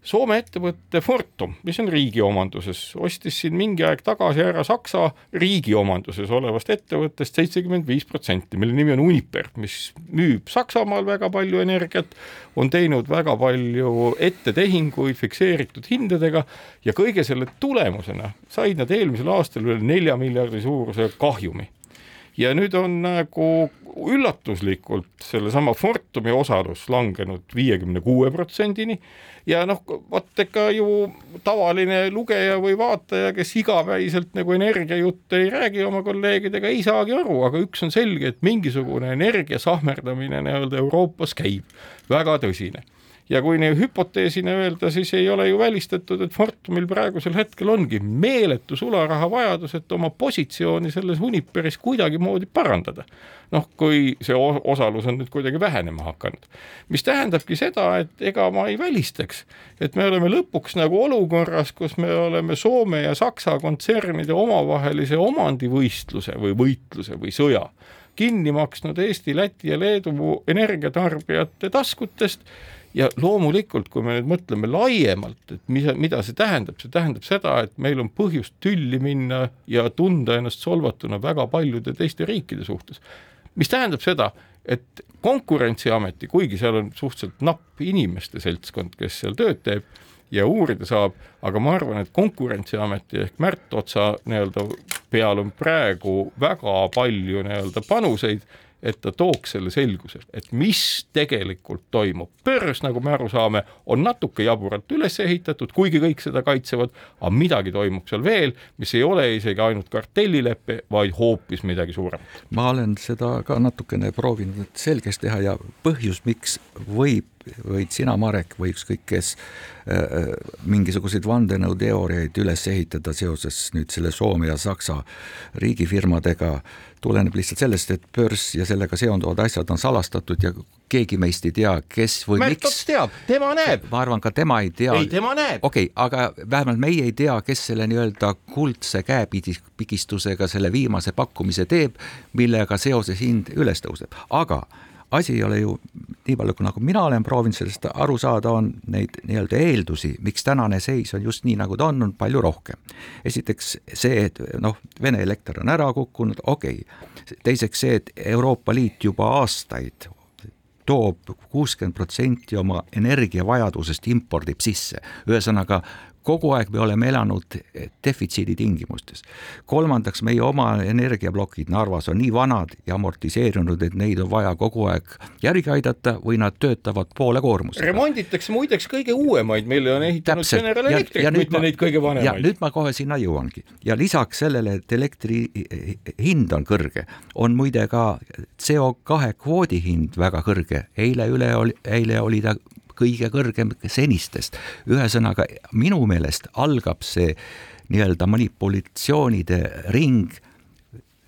Soome ettevõte Fortum, mis on riigi omanduses, ostis siin mingi aeg tagasi ära Saksa riigi omanduses olevast ettevõttest seitsekümmend viis protsenti, mille nimi on Uniper, mis müüb Saksamaal väga palju energiat, on teinud väga palju ettetehinguid fikseeritud hindadega ja kõige selle tulemusena said nad eelmisel aastal üle nelja miljardi suuruse kahjumi ja nüüd on nagu üllatuslikult sellesama Fortumi osalus langenud viiekümne kuue protsendini. Ja noh, vot ega ju tavaline lugeja või vaataja, kes igapäiselt nagu energiajutte ei räägi oma kolleegidega, ei saagi aru, aga üks on selge, et mingisugune energia sahmerdamine nii-öelda Euroopas käib, väga tõsine ja kui nii hüpoteesina öelda, siis ei ole ju välistatud, et Fortumil praegusel hetkel ongi meeletu sularaha vajadus, et oma positsiooni selles Uniperis kuidagimoodi parandada. noh, kui see osalus on nüüd kuidagi vähenema hakanud, mis tähendabki seda, et ega ma ei välistaks, et me oleme lõpuks nagu olukorras, kus me oleme Soome ja Saksa kontsernide omavahelise omandivõistluse või võitluse või sõja kinni maksnud Eesti, Läti ja Leedu energiatarbijate taskutest ja loomulikult, kui me nüüd mõtleme laiemalt, et mis, mida see tähendab, see tähendab seda, et meil on põhjust tülli minna ja tunda ennast solvatuna väga paljude teiste riikide suhtes. mis tähendab seda, et Konkurentsiameti, kuigi seal on suhteliselt napp inimeste seltskond, kes seal tööd teeb ja uurida saab, aga ma arvan, et Konkurentsiameti ehk Märt Otsa nii-öelda peal on praegu väga palju nii-öelda panuseid et ta tooks selle selguse, et mis tegelikult toimub. börs, nagu me aru saame, on natuke jaburalt üles ehitatud, kuigi kõik seda kaitsevad, aga midagi toimub seal veel, mis ei ole isegi ainult kartellilepe, vaid hoopis midagi suuremat. ma olen seda ka natukene proovinud selgeks teha ja põhjus, miks võib võid sina, Marek, või ükskõik kes äh, mingisuguseid vandenõuteooriaid üles ehitada seoses nüüd selle Soome ja Saksa riigifirmadega, tuleneb lihtsalt sellest, et börs ja sellega seonduvad asjad on salastatud ja keegi meist ei tea, kes või Märt miks teab, tema näeb. ma arvan, ka tema ei tea. ei, tema näeb. okei okay,, aga vähemalt meie ei tea, kes selle nii-öelda kuldse käepigistusega selle viimase pakkumise teeb, millega seoses hind üles tõuseb, aga asi ei ole ju nii palju, nagu mina olen proovinud sellest aru saada, on neid nii-öelda eeldusi, miks tänane seis on just nii, nagu ta on, on palju rohkem. esiteks see, et noh, Vene elekter on ära kukkunud, okei okay.. teiseks see, et Euroopa Liit juba aastaid toob kuuskümmend protsenti oma energiavajadusest impordib sisse, ühesõnaga kogu aeg me oleme elanud defitsiidi tingimustes. kolmandaks, meie oma energiaplokid Narvas on nii vanad ja amortiseerunud, et neid on vaja kogu aeg järgi aidata või nad töötavad poole koormusega. remonditakse muideks kõige uuemaid, mille on ehitanud. General Electric, mitte ma- neid kõige ja vanemaid. nüüd ma kohe sinna jõuangi ja lisaks sellele, et elektri hind on kõrge, on muide ka CO2 kvoodi hind väga kõrge, eile üle oli, eile oli ta kõige kõrgem senistest. ühesõnaga minu meelest algab see nii-öelda manipulatsioonide ring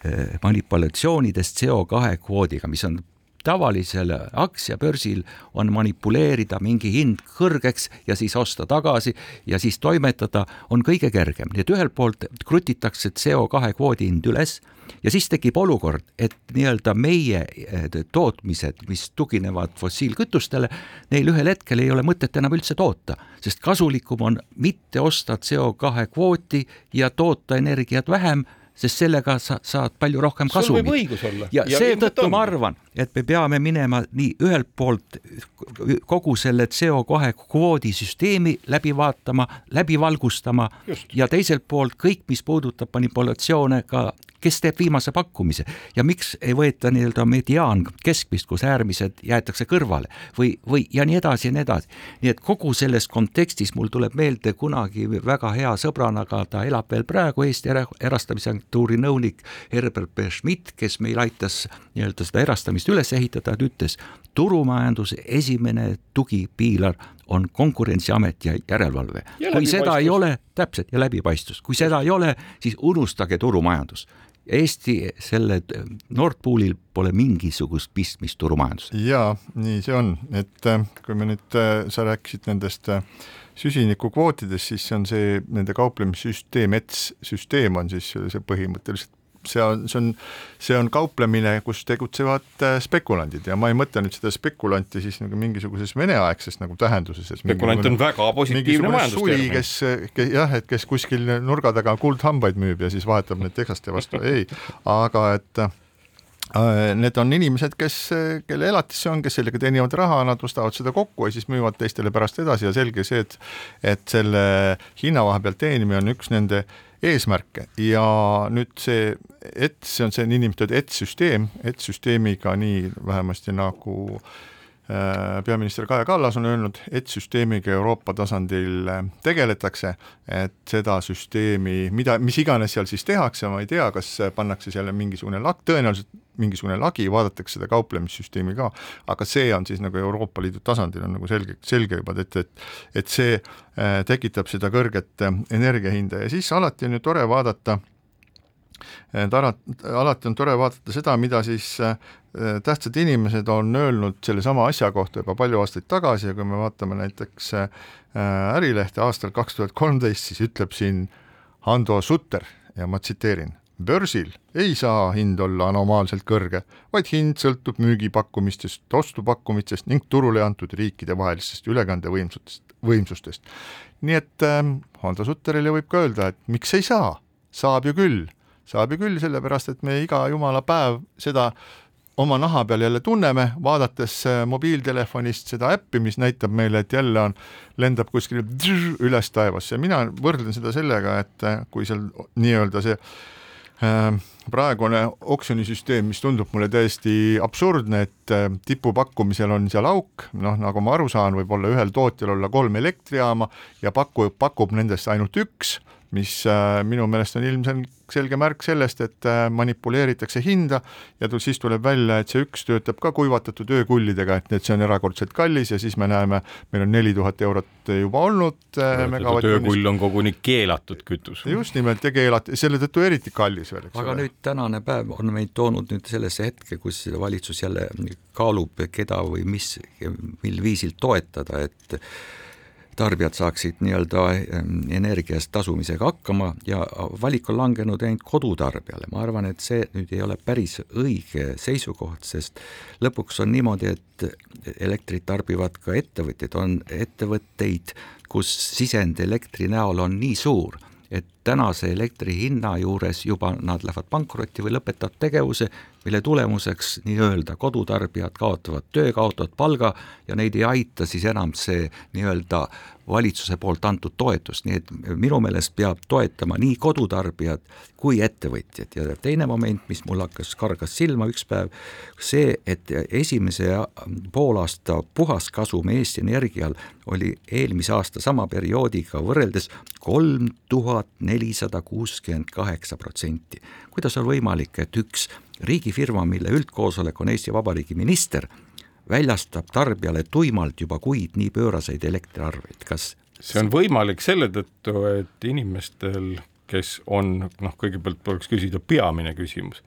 eh, manipulatsioonidest CO2 kvoodiga, mis on tavalisel aktsiabörsil on manipuleerida mingi hind kõrgeks ja siis osta tagasi ja siis toimetada on kõige kergem, nii et ühelt poolt krutitakse CO2 kvoodi hind üles ja siis tekib olukord, et nii-öelda meie eh, tootmised, mis tuginevad fossiilkütustele, neil ühel hetkel ei ole mõtet enam üldse toota, sest kasulikum on mitte osta CO2 kvooti ja toota energiat vähem sest sellega sa saad palju rohkem kasumit. ja, ja seetõttu ma arvan, et me peame minema nii ühelt poolt kogu selle CO2 kvoodi süsteemi läbi vaatama, läbi valgustama Just. ja teiselt poolt kõik, mis puudutab manipulatsioone ka kes teeb viimase pakkumise ja miks ei võeta nii-öelda mediaan keskmist, kus äärmised jäetakse kõrvale või, või ja nii edasi ja nii edasi. nii et kogu selles kontekstis mul tuleb meelde kunagi väga hea sõbrana, aga ta elab veel praegu Eesti era erastamisagentuuri nõunik Herbert B. Schmidt, kes meil aitas nii-öelda seda erastamist üles ehitada, ta ütles, turumajanduse esimene tugipiilar on Konkurentsiamet ja järelevalve. kui seda ei ole, täpselt, ja läbipaistvus, kui seda ei ole, siis unustage turumajandus Eesti selle Nord Poolil pole mingisugust pistmist turumajandusega. ja nii see on, et äh, kui me nüüd, sa rääkisid nendest äh, süsinikukvootidest, siis see on see nende kauplemissüsteem, ETS süsteem on siis see põhimõtteliselt see on, see on, see on kauplemine, kus tegutsevad äh, spekulandid ja ma ei mõtle nüüd seda spekulanti siis nagu mingisuguses veneaegses nagu tähenduses. spekulant on väga positiivne majandustermin. kes, kes jah, et kes kuskil nurga taga kuldhambaid müüb ja siis vahetab need teksaste vastu, ei, aga et äh, Need on inimesed, kes, kelle elatis see on, kes sellega teenivad raha, nad ostavad seda kokku ja siis müüvad teistele pärast edasi ja selge see, et et selle hinna vahe pealt teenimine on üks nende eesmärke. Ja nüüd see ETS, see on see niinimetatud ETS-süsteem, ETS-süsteemiga nii vähemasti nagu peaminister Kaja Kallas on öelnud, et süsteemiga Euroopa tasandil tegeletakse, et seda süsteemi, mida, mis iganes seal siis tehakse, ma ei tea, kas pannakse seal mingisugune lak-, tõenäoliselt mingisugune lagi, vaadatakse seda kauplemissüsteemi ka, aga see on siis nagu Euroopa Liidu tasandil on nagu selge, selge juba, et, et et see tekitab seda kõrget energiahinda. Ja siis alati on ju tore vaadata et alati on tore vaadata seda, mida siis tähtsad inimesed on öelnud sellesama asja kohta juba palju aastaid tagasi ja kui me vaatame näiteks Ärilehte aastal kaks tuhat kolmteist, siis ütleb siin Hando Sutter ja ma tsiteerin, börsil ei saa hind olla anomaalselt kõrge, vaid hind sõltub müügipakkumistest, ostupakkumistest ning turule antud riikide vahelistest ülekandevõimsustest, võimsustest. nii et äh, Hando Sutterile võib ka öelda, et miks ei saa, saab ju küll saab ju küll, sellepärast et me iga jumala päev seda oma naha peal jälle tunneme, vaadates mobiiltelefonist seda äppi, mis näitab meile, et jälle on, lendab kuskil üles taevasse. Mina võrdlen seda sellega, et kui seal nii-öelda see äh, praegune oksjonisüsteem, mis tundub mulle täiesti absurdne, et äh, tipupakkumisel on seal auk, noh, nagu ma aru saan, võib olla ühel tootjal olla kolm elektrijaama ja paku, pakub nendest ainult üks mis äh, minu meelest on ilmselge märk sellest, et äh, manipuleeritakse hinda ja siis tuleb välja, et see üks töötab ka kuivatatud öökullidega, et, et see on erakordselt kallis ja siis me näeme, meil on neli tuhat eurot juba olnud. Äh, öökull on koguni keelatud kütus. just nimelt ja keelatud, selle tõttu eriti kallis veel, eks aga ole. nüüd tänane päev on meid toonud nüüd sellesse hetke, kus valitsus jälle kaalub, keda või mis, mil viisil toetada, et tarbijad saaksid nii-öelda energia eest tasumisega hakkama ja valik on langenud ainult kodutarbijale, ma arvan, et see nüüd ei ole päris õige seisukoht, sest lõpuks on niimoodi, et elektrit tarbivad ka ettevõtjad, on ettevõtteid, kus sisend elektri näol on nii suur et tänase elektri hinna juures juba nad lähevad pankrotti või lõpetavad tegevuse, mille tulemuseks nii-öelda kodutarbijad kaotavad töö, kaotavad palga ja neid ei aita siis enam see nii-öelda valitsuse poolt antud toetust, nii et minu meelest peab toetama nii kodutarbijad kui ettevõtjad ja teine moment, mis mul hakkas, kargas silma üks päev, see, et esimese poolaasta puhaskasum Eesti Energial oli eelmise aasta sama perioodiga võrreldes kolm tuhat nelisada kuuskümmend kaheksa protsenti. kuidas on võimalik, et üks riigifirma, mille üldkoosolek on Eesti Vabariigi minister, väljastab tarbijale tuimalt juba kuid nii pööraseid elektriarveid, kas see on võimalik selle tõttu, et inimestel, kes on, noh, kõigepealt tuleks küsida peamine küsimus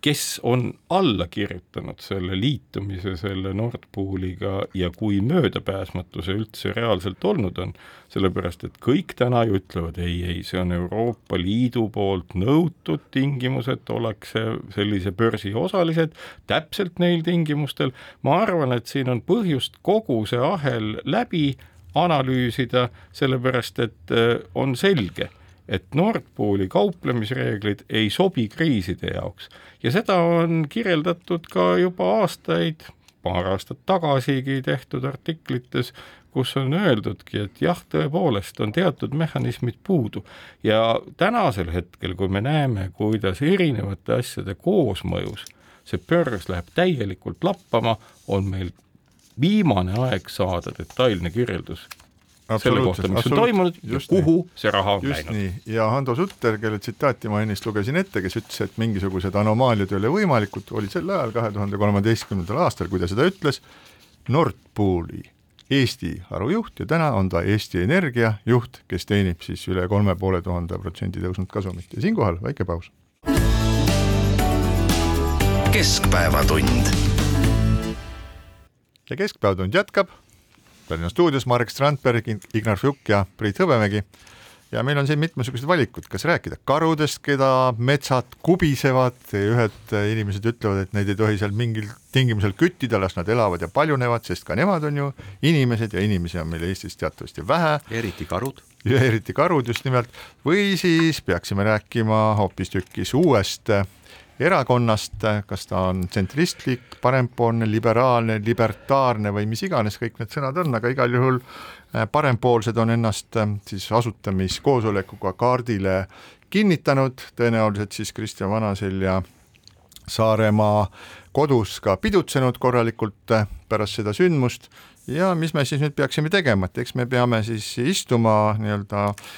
kes on alla kirjutanud selle liitumise selle Nord Pooliga ja kui möödapääsmatu see üldse reaalselt olnud on, sellepärast et kõik täna ju ütlevad ei, ei, see on Euroopa Liidu poolt nõutud tingimused, ollakse sellise börsi osalised täpselt neil tingimustel, ma arvan, et siin on põhjust kogu see ahel läbi analüüsida, sellepärast et äh, on selge et Nord Pooli kauplemisreeglid ei sobi kriiside jaoks. Ja seda on kirjeldatud ka juba aastaid, paar aastat tagasigi tehtud artiklites, kus on öeldudki, et jah, tõepoolest on teatud mehhanismid puudu. Ja tänasel hetkel, kui me näeme, kuidas erinevate asjade koosmõjus see börs läheb täielikult lappama, on meil viimane aeg saada detailne kirjeldus selle kohta, mis on toimunud ja kuhu nii. see raha on just läinud. ja Hando Sutter, kelle tsitaati ma ennist lugesin ette, kes ütles, et mingisugused anomaaliad ei ole võimalikud, oli sel ajal, kahe tuhande kolmeteistkümnendal aastal, kui ta seda ütles, Nord Pooli Eesti harujuht ja täna on ta Eesti Energia juht, kes teenib siis üle kolme poole tuhande protsendi tõusnud kasumit ja siinkohal väike paus. keskpäevatund. ja Keskpäevatund jätkab Tallinna stuudios Marek Strandberg, Ignar Fjuk ja Priit Hõbemägi. ja meil on siin mitmesugused valikud, kas rääkida karudest, keda metsad kubisevad, ühed inimesed ütlevad, et neid ei tohi seal mingil tingimusel küttida, las nad elavad ja paljunevad, sest ka nemad on ju inimesed ja inimesi on meil Eestis teatavasti vähe. eriti karud. ja eriti karud just nimelt, või siis peaksime rääkima hoopistükkis uuest erakonnast, kas ta on tsentristlik, parempoolne, liberaalne, libertaarne või mis iganes kõik need sõnad on, aga igal juhul äh, parempoolsed on ennast äh, siis asutamiskoosolekuga kaardile kinnitanud, tõenäoliselt siis Kristjan Vanasel ja Saaremaa kodus ka pidutsenud korralikult äh, pärast seda sündmust. Ja mis me siis nüüd peaksime tegema, et eks me peame siis istuma nii-öelda äh,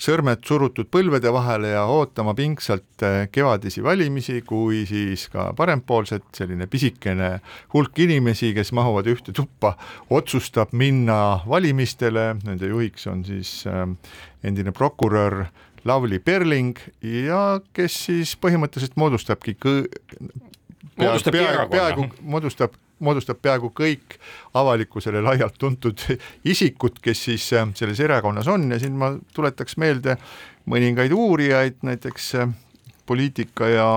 sõrmed surutud põlvede vahele ja ootama pingsalt eh, kevadisi valimisi, kui siis ka parempoolsed, selline pisikene hulk inimesi, kes mahuvad ühte tuppa, otsustab minna valimistele, nende juhiks on siis eh, endine prokurör Lavly Perling ja kes siis põhimõtteliselt moodustabki kõ-, moodustab peaaegu, peaaegu moodustab moodustab peaaegu kõik avalikkusele laialt tuntud isikud, kes siis äh, selles erakonnas on. Ja siin ma tuletaks meelde mõningaid uurijaid, näiteks äh, poliitika ja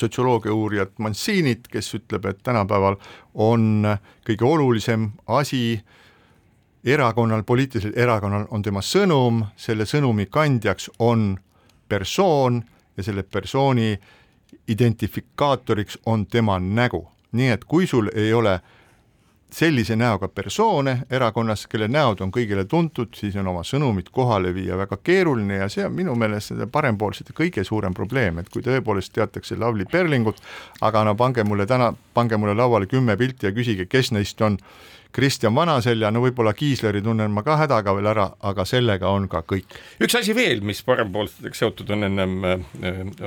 sotsioloogia uurijat Mansinit, kes ütleb, et tänapäeval on kõige olulisem asi erakonnal, poliitilisel erakonnal on tema sõnum, selle sõnumi kandjaks on persoon ja selle persooni identifikaatoriks on tema nägu nii et kui sul ei ole sellise näoga persoone erakonnas, kelle näod on kõigile tuntud, siis on oma sõnumit kohale viia väga keeruline ja see on minu meelest nende parempoolsete kõige suurem probleem, et kui tõepoolest teatakse Lavly Perlingut, aga no pange mulle täna, pange mulle lauale kümme pilti ja küsige, kes neist on Kristjan Vanaselja, no võib-olla Kiisleri tunnen ma ka hädaga veel ära, aga sellega on ka kõik. üks asi veel, mis parempoolsetega seotud on ennem äh,,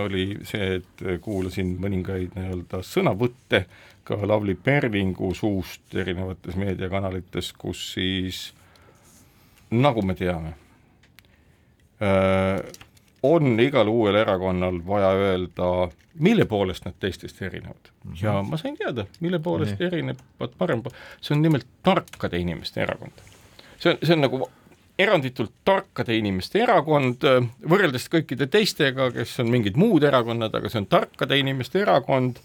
oli see, et kuulasin mõningaid nii-öelda sõnavõtte ka Lavly Perlingu suust erinevates meediakanalites, kus siis nagu me teame äh,, on igal uuel erakonnal vaja öelda mille poolest nad teistest erinevad mm. -hmm. ja ma sain teada, mille poolest nee. erinevad parem, see on nimelt tarkade inimeste erakond. see on, see on nagu eranditult tarkade inimeste erakond, võrreldes kõikide teistega, kes on mingid muud erakonnad, aga see on tarkade inimeste erakond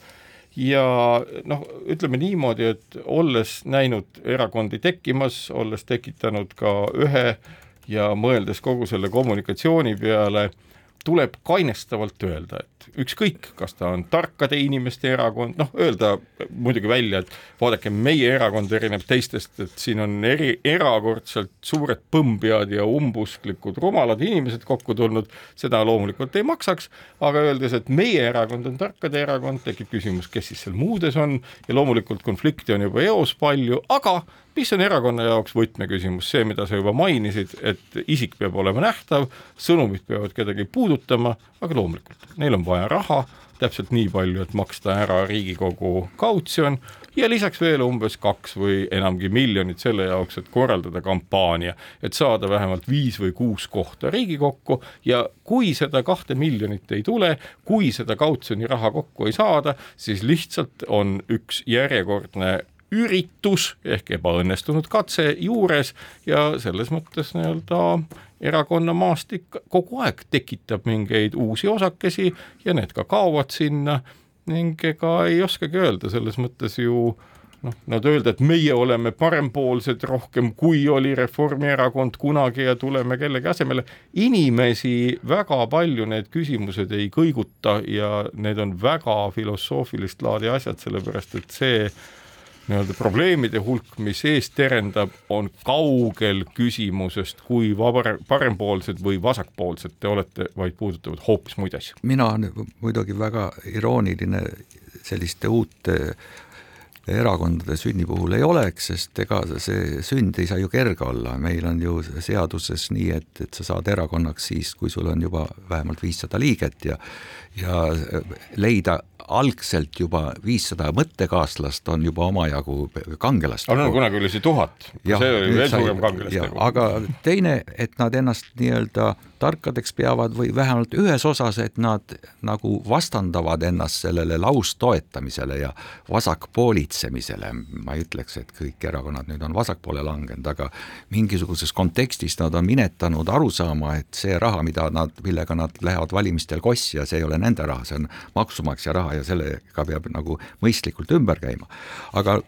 ja noh, ütleme niimoodi, et olles näinud erakondi tekkimas, olles tekitanud ka ühe ja mõeldes kogu selle kommunikatsiooni peale, tuleb kainestavalt öelda, et ükskõik, kas ta on tarkade inimeste erakond, noh, öelda muidugi välja, et vaadake, meie erakond erineb teistest, et siin on eri, erakordselt suured põmmpead ja umbusklikud rumalad inimesed kokku tulnud, seda loomulikult ei maksaks, aga öeldes, et meie erakond on tarkade erakond, tekib küsimus, kes siis seal muudes on ja loomulikult konflikte on juba eos palju, aga mis on erakonna jaoks võtmeküsimus, see, mida sa juba mainisid, et isik peab olema nähtav, sõnumid peavad kedagi puudutama, aga loomulikult, neil on vaja raha, täpselt nii palju, et maksta ära Riigikogu kautsjon ja lisaks veel umbes kaks või enamgi miljonit selle jaoks, et korraldada kampaania, et saada vähemalt viis või kuus kohta Riigikokku ja kui seda kahte miljonit ei tule, kui seda kautsjoni raha kokku ei saada, siis lihtsalt on üks järjekordne üritus ehk ebaõnnestunud katse juures ja selles mõttes nii-öelda erakonna maastik kogu aeg tekitab mingeid uusi osakesi ja need ka kaovad sinna ning ega ei oskagi öelda, selles mõttes ju noh, nad öelda, et meie oleme parempoolsed rohkem, kui oli Reformierakond kunagi ja tuleme kellegi asemele, inimesi väga palju need küsimused ei kõiguta ja need on väga filosoofilist laadi asjad, sellepärast et see nii-öelda probleemide hulk, mis ees terendab, on kaugel küsimusest, kui vabar, parempoolsed või vasakpoolsed te olete, vaid puudutavad hoopis muid asju. mina olen muidugi väga irooniline selliste uute erakondade sünni puhul ei oleks, sest ega see sünd ei saa ju kerge olla, meil on ju seaduses nii, et, et sa saad erakonnaks siis, kui sul on juba vähemalt viissada liiget ja ja leida algselt juba viissada mõttekaaslast on juba omajagu kangelast. no kunagi oli see tuhat, see oli veel suurem kangelastegu. aga teine, et nad ennast nii-öelda tarkadeks peavad või vähemalt ühes osas, et nad nagu vastandavad ennast sellele laustoetamisele ja vasakpoolitsemisele. ma ei ütleks, et kõik erakonnad nüüd on vasakpoole langenud, aga mingisuguses kontekstis nad on minetanud arusaama, et see raha, mida nad, millega nad lähevad valimistel kossi ja see ei ole nende raha, see on maksumaksja raha ja sellega peab nagu mõistlikult ümber käima. aga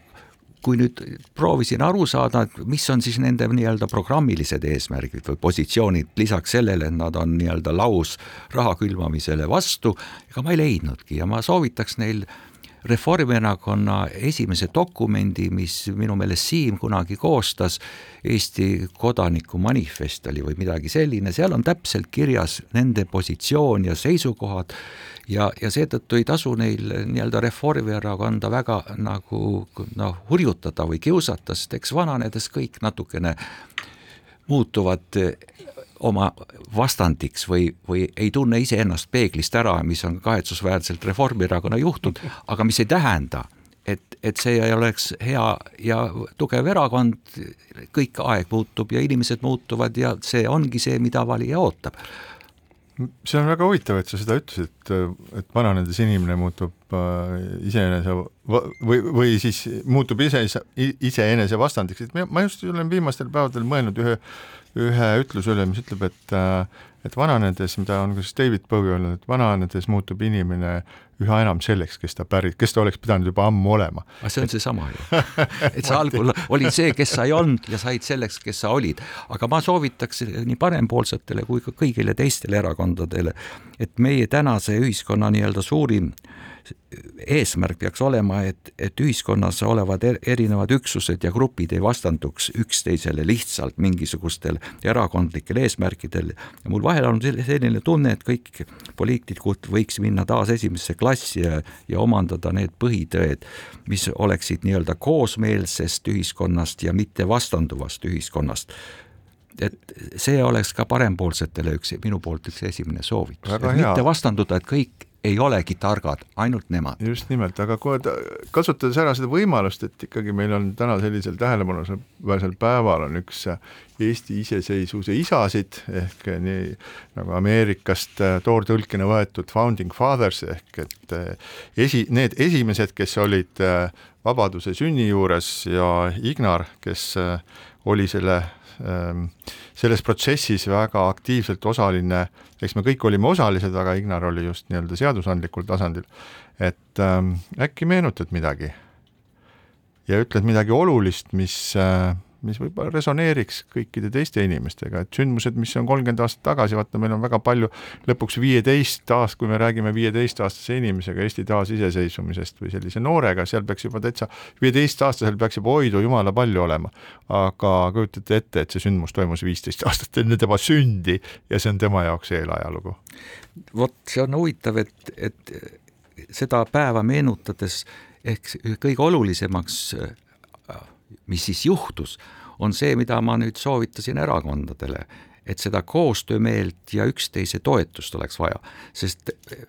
kui nüüd proovisin aru saada, et mis on siis nende nii-öelda programmilised eesmärgid või positsioonid, lisaks sellele, et nad on nii-öelda laus raha külvamisele vastu, ega ma ei leidnudki ja ma soovitaks neil Reformierakonna esimese dokumendi, mis minu meelest Siim kunagi koostas, Eesti kodaniku manifest oli või midagi selline, seal on täpselt kirjas nende positsioon ja seisukohad ja, ja seetõttu ei tasu neil nii-öelda Reformierakonda väga nagu noh, hurjutada või kiusata, sest eks vananedes kõik natukene muutuvad oma vastandiks või, või ei tunne iseennast peeglist ära, mis on kahetsusväärselt Reformierakonna juhtunud, aga mis ei tähenda, et, et see ei oleks hea ja tugev erakond, kõik aeg muutub ja inimesed muutuvad ja see ongi see, mida valija ootab. See on väga huvitav, et sa seda ütlesid, et, et vananedes inimene muutub äh, iseenese või, või siis muutub ise, iseenese vastandiks, et ma just olen viimastel päevadel mõelnud ühe ühe ütluse üle, mis ütleb, et et vananedes, mida on ka siis David Bowie öelnud, et vananedes muutub inimene üha enam selleks, kes ta päris, kes ta oleks pidanud juba ammu olema. aga see on seesama ju, et sa algul olid see, kes sa ei olnud ja said selleks, kes sa olid. aga ma soovitaks nii parempoolsetele kui ka kõigile teistele erakondadele, et meie tänase ühiskonna nii-öelda suurim eesmärk peaks olema, et, et ühiskonnas olevad er, erinevad üksused ja grupid ei vastanduks üksteisele lihtsalt mingisugustel erakondlikel eesmärkidel. ja mul vahel on selline tunne, et kõik poliitikud võiks minna taas esimesse klassi ja, ja omandada need põhitõed, mis oleksid nii-öelda koosmeelsest ühiskonnast ja mitte vastanduvast ühiskonnast et see oleks ka parempoolsetele üks, minu poolt üks esimene soovitus, et hea. mitte vastanduda, et kõik ei olegi targad, ainult nemad. just nimelt, aga kui kasutades ära seda võimalust, et ikkagi meil on täna sellisel tähelepanuväärsel päeval on üks Eesti iseseisvuse isasid ehk nii nagu Ameerikast toortõlkena võetud founding fathers ehk et esi, need esimesed, kes olid vabaduse sünni juures ja Ignar, kes oli selle selles protsessis väga aktiivselt osaline, eks me kõik olime osalised, aga Ignar oli just nii-öelda seadusandlikul tasandil, et ähm, äkki meenutad midagi? Ja ütled midagi olulist, mis äh, mis võib-olla resoneeriks kõikide teiste inimestega, et sündmused, mis on kolmkümmend aastat tagasi, vaata, meil on väga palju, lõpuks viieteist aast-, kui me räägime viieteistaastase inimesega Eesti taasiseseisvumisest või sellise noorega, seal peaks juba täitsa, viieteistaastasel peaks juba hoidu jumala palju olema. aga kujutate ette, et see sündmus toimus viisteist aastat enne tema sündi ja see on tema jaoks eelajalugu. vot see on huvitav, et, et seda päeva meenutades ehk kõige olulisemaks mis siis juhtus, on see, mida ma nüüd soovitasin erakondadele, et seda koostöömeelt ja üksteise toetust oleks vaja, sest eh,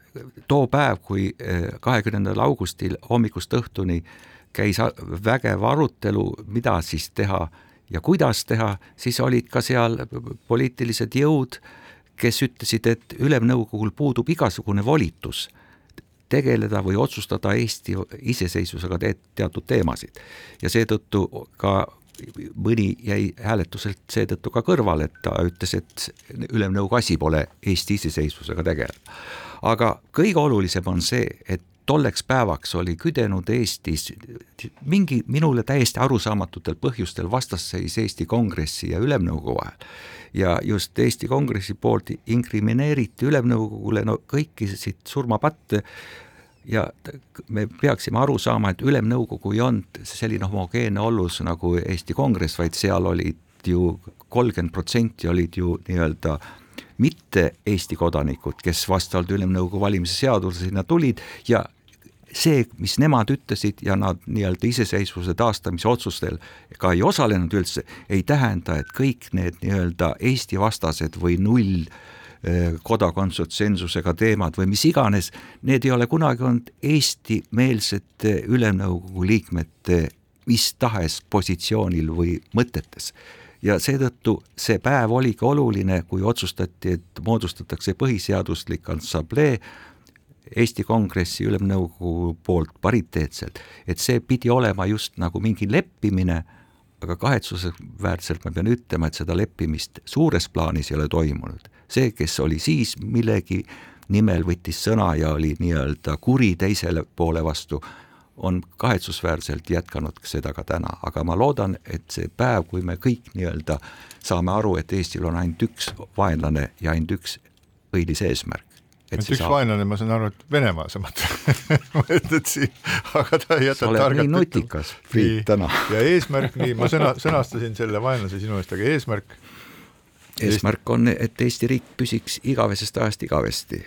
too päev, kui eh, kahekümnendal augustil hommikust õhtuni käis vägev arutelu, mida siis teha ja kuidas teha, siis olid ka seal poliitilised jõud, kes ütlesid, et Ülemnõukogul puudub igasugune volitus tegeleda või otsustada Eesti iseseisvusega te teatud teemasid. ja seetõttu ka mõni jäi hääletuselt seetõttu ka kõrvale, et ta ütles, et Ülemnõukogu asi pole Eesti iseseisvusega tegeleda. aga kõige olulisem on see, et tolleks päevaks oli küdenud Eestis mingi minule täiesti arusaamatutel põhjustel vastasseis Eesti Kongressi ja Ülemnõukogu vahel. Ja just Eesti Kongressi poolt inkrimineeriti Ülemnõukogule no kõiki siit surmapatte. Ja me peaksime aru saama, et Ülemnõukogu ei olnud selline homogeenne ollus nagu Eesti Kongress, vaid seal olid ju kolmkümmend protsenti olid ju nii-öelda mitte Eesti kodanikud, kes vastavalt Ülemnõukogu valimise seadusele sinna tulid. Ja see, mis nemad ütlesid ja nad nii-öelda iseseisvuse taastamise otsustel ka ei osalenud üldse, ei tähenda, et kõik need nii-öelda Eesti vastased või null eh, kodakondsutsensusega teemad või mis iganes, need ei ole kunagi olnud Eesti-meelsete ülemnõukogu liikmete mis tahes positsioonil või mõtetes. Ja seetõttu see päev oligi oluline, kui otsustati, et moodustatakse põhiseaduslik assamblee, Eesti Kongressi Ülemnõukogu poolt pariteetselt, et see pidi olema just nagu mingi leppimine, aga kahetsusväärselt ma pean ütlema, et seda leppimist suures plaanis ei ole toimunud. see, kes oli siis millegi nimel võttis sõna ja oli nii-öelda kuri teisele poole vastu, on kahetsusväärselt jätkanud seda ka täna, aga ma loodan, et see päev, kui me kõik nii-öelda saame aru, et Eestil on ainult üks vaenlane ja ainult üks õilis eesmärk, et üks saab... vaenlane, ma saan aru, et Venemaa sa mõtled siin, aga ta ei jäta targalt nii nutikas, Priit, täna. ja eesmärk, nii, ma sõna, sõnastasin selle vaenlase sinu eest, aga eesmärk? eesmärk on, et Eesti riik püsiks igavesest ajast igavesti,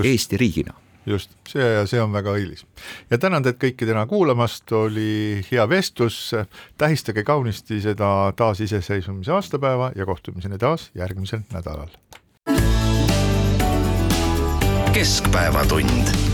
Eesti riigina. Just, see ja see on väga õilis. ja tänan teid kõiki täna kuulamast, oli hea vestlus, tähistage kaunisti seda taasiseseisvumise aastapäeva ja kohtumiseni taas järgmisel nädalal keskpäevatund